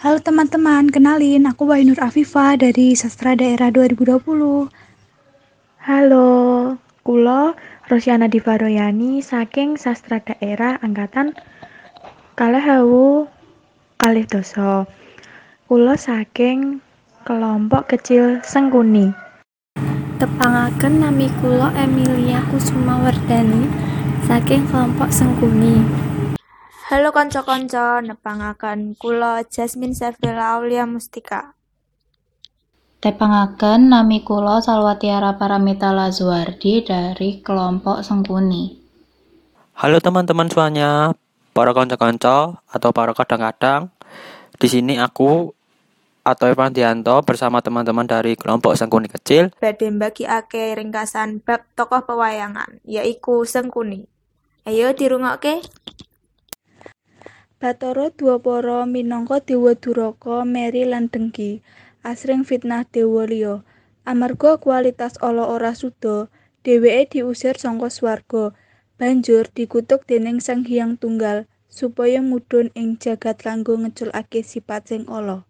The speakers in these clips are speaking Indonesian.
Halo teman-teman, kenalin aku Wainur Afifa dari Sastra Daerah 2020. Halo, kulo Rosyana Divaroyani saking Sastra Daerah Angkatan kalih ewu kalih doso. Kulo saking kelompok kecil Sengkuni. Tepangaken nami kula Emilia Kusuma Wardani saking kelompok Sengkuni. Halo kanca-kanca, nepangaken kula Jasmine Safila Aulia Mustika. Tepangaken nami kula Salwatiara Paramita Lazuardi dari kelompok Sengkuni. Halo teman-teman semuanya, para kanca-kanca atau para kadang-kadang. Di sini aku atau Evan Dianto bersama teman-teman dari kelompok Sengkuni kecil Badhe mbagiake ringkasan bab tokoh pewayangan, yaiku Sengkuni. Ayo dirungokke. Bathara Dwapara minangka dewa duraka, meri lan dengki, asring fitnah dewa liya. Amarga kualitas ala ora suda, dheweke diusir saka swarga. Banjur dikutuk déning Sang Hyang Tunggal supaya mudhun ing jagat kanggo ngeculake sipat sing ala.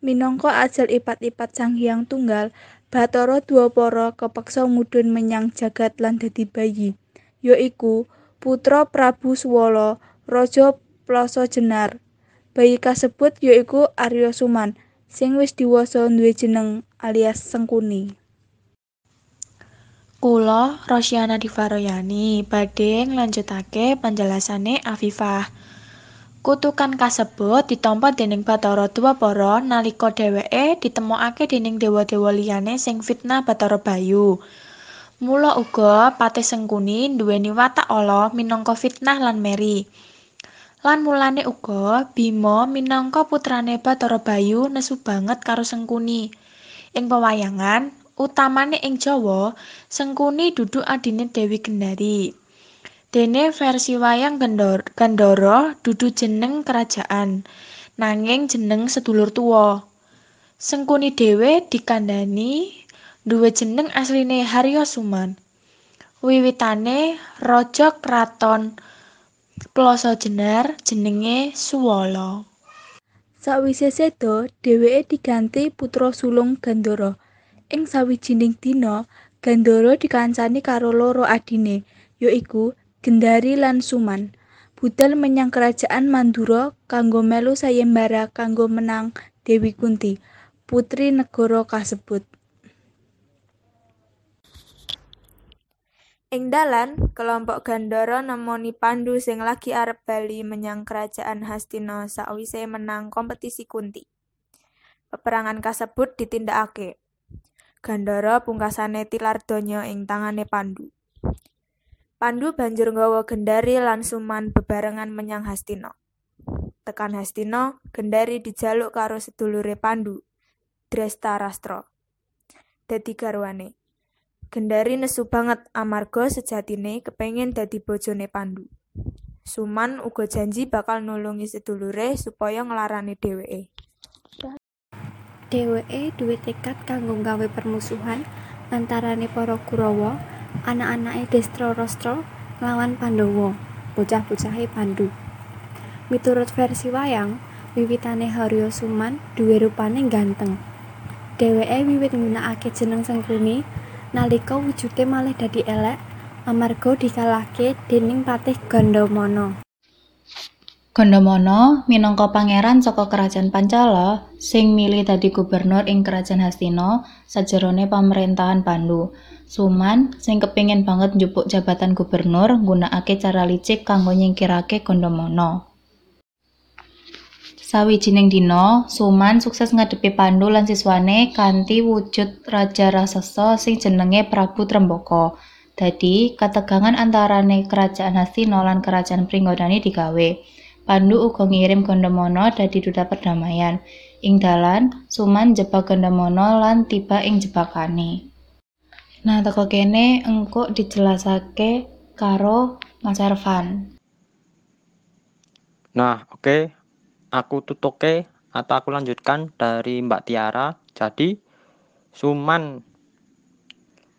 Minangka ajal ipat-ipat Sang Hyang Tunggal, Bathara Dwapara kepeksa mudhun menyang jagat lan dadi bayi, ya iku putra Prabu Suwala, Raja Plasa Jenar. Bayi kasebut ya iku Arya Suman, sing wis diwasa duwé jeneng alias Sengkuni. Kulo Rosyana Divaroyani badhe nglanjutake penjelasane Afifah. Kutukan kasebut ditampa dening Bathara Dwapara nalika dheweke ditemokake dening dewa-dewa liyane sing fitnah Bathara Bayu. Mula uga Patih Sengkuni nduweni watak ala minangka fitnah lan meri. Lan mulane uga Bima minangka putrane Bathara Bayu nesu banget karo Sengkuni. Ing pewayangan, utamane ing Jawa, Sengkuni dudu adine Dewi Gendari. Dene versi wayang Gendor Gandara dudu jeneng kerajaan, nanging jeneng sedulur tuwa. Sengkuni dhewe dikandhani duwé jeneng asline Harya Suman. Wiwitane raja kraton Plasa Jenar jenenge Suwala. Sawise seda, dheweke diganti putra sulung Gandara. Ing sawijining dina, Gandara dikancani karo loro adine, ya iku Gendari lan Suman. Budal menyang kerajaan Mandura kanggo melu sayembara kanggo menang Dewi Kunti, putri negara kasebut. Ing dalan, kelompok Gandara nemoni Pandu sing lagi arep bali menyang kerajaan Hastina sakwise menang kompetisi Kunti. Peperangan kasebut ditindakake. Gandara pungkasane tilar donya ing tangane Pandu. Pandu banjur nggawa Gendari lan Suman bebarengan menyang Hastina. Tekan Hastina, Gendari dijaluk karo sedulure Pandu, Drestarastra. Dadi garwane. Gendari nesu banget amarga sejatine kepengin dadi bojone Pandu. Suman uga janji bakal nulungi sedulure supaya nglarani dheweke. Dheweke duwé tekad kanggo gawe permusuhan antarane para Kurawa, anak-anake Destrarastra nglawan Pandhawa, bocah-bocahe Pandu. Miturut versi wayang, wiwitane Harya Suman duwé rupane ganteng. Dheweke wiwit nggunakake jeneng Sengkuni nalika wujude malih dadi elek amarga dikalahke dening Patih Gandamana. Gandamana minangka pangeran saka kerajaan Pancala sing milih dadi gubernur ing kerajaan Hastina sajerone pamerintahan Pandu. Suman sing kepingin banget njupuk jabatan gubernur nggunakake cara licik kanggo nyingkirake Gandamana. Sawijining dina, Suman sukses ngadepi Pandu lan siswane kanthi wujud raja raksasa sing jenenge Prabu Trembaka. Dadi, kategangan antarane kerajaan Hastina lan kerajaan Pringgondani digawe. Pandu uga ngirim Gandamana dadi duta perdamaian. Ing dalan, Suman jebak Gandamana lan tiba ing jebakane. Nah, teko kene engko dijelasake karo Mas Ervan. Nah, oke. Aku tutuke atau aku lanjutkan dari Mbak Tiara. Jadi, Suman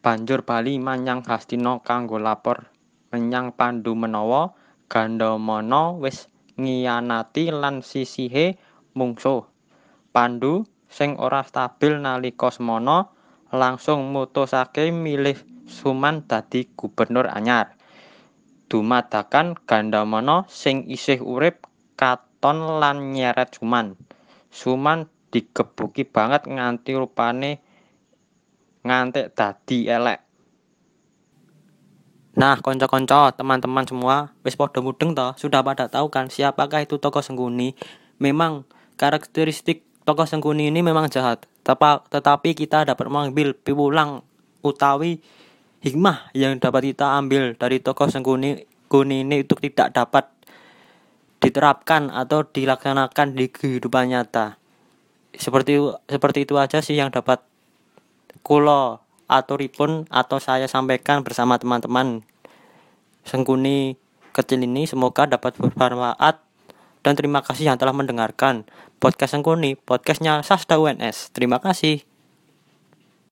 banjur bali manyang Hastina kanggo lapor menyang Pandu menawa Gandamana wis ngiyanati lan sisihe mungsuh. Pandu sing ora stabil nalika semana langsung mutusake milih Suman dadi gubernur anyar. Dumadakan Gandamana sing isih urip katon lan nyeret Suman. Suman digebuki banget nganti rupane ngantek dadi elek. Nah, konco-konco, teman-teman semua, wis pada mudeng toh? Sudah pada tahu kan siapakah itu tokoh Sengkuni? Memang karakteristik tokoh Sengkuni ini memang jahat, tetapi kita dapat mengambil piwulang utawi hikmah yang dapat kita ambil dari tokoh Sengkuni Kuni ini untuk tidak dapat diterapkan atau dilaksanakan di kehidupan nyata. Seperti seperti itu aja sih yang dapat kulo aturipun atau saya sampaikan bersama teman-teman Sengkuni kecil ini semoga dapat bermanfaat dan terima kasih yang telah mendengarkan podcast Sengkuni, podcastnya Sasda UNS. Terima kasih.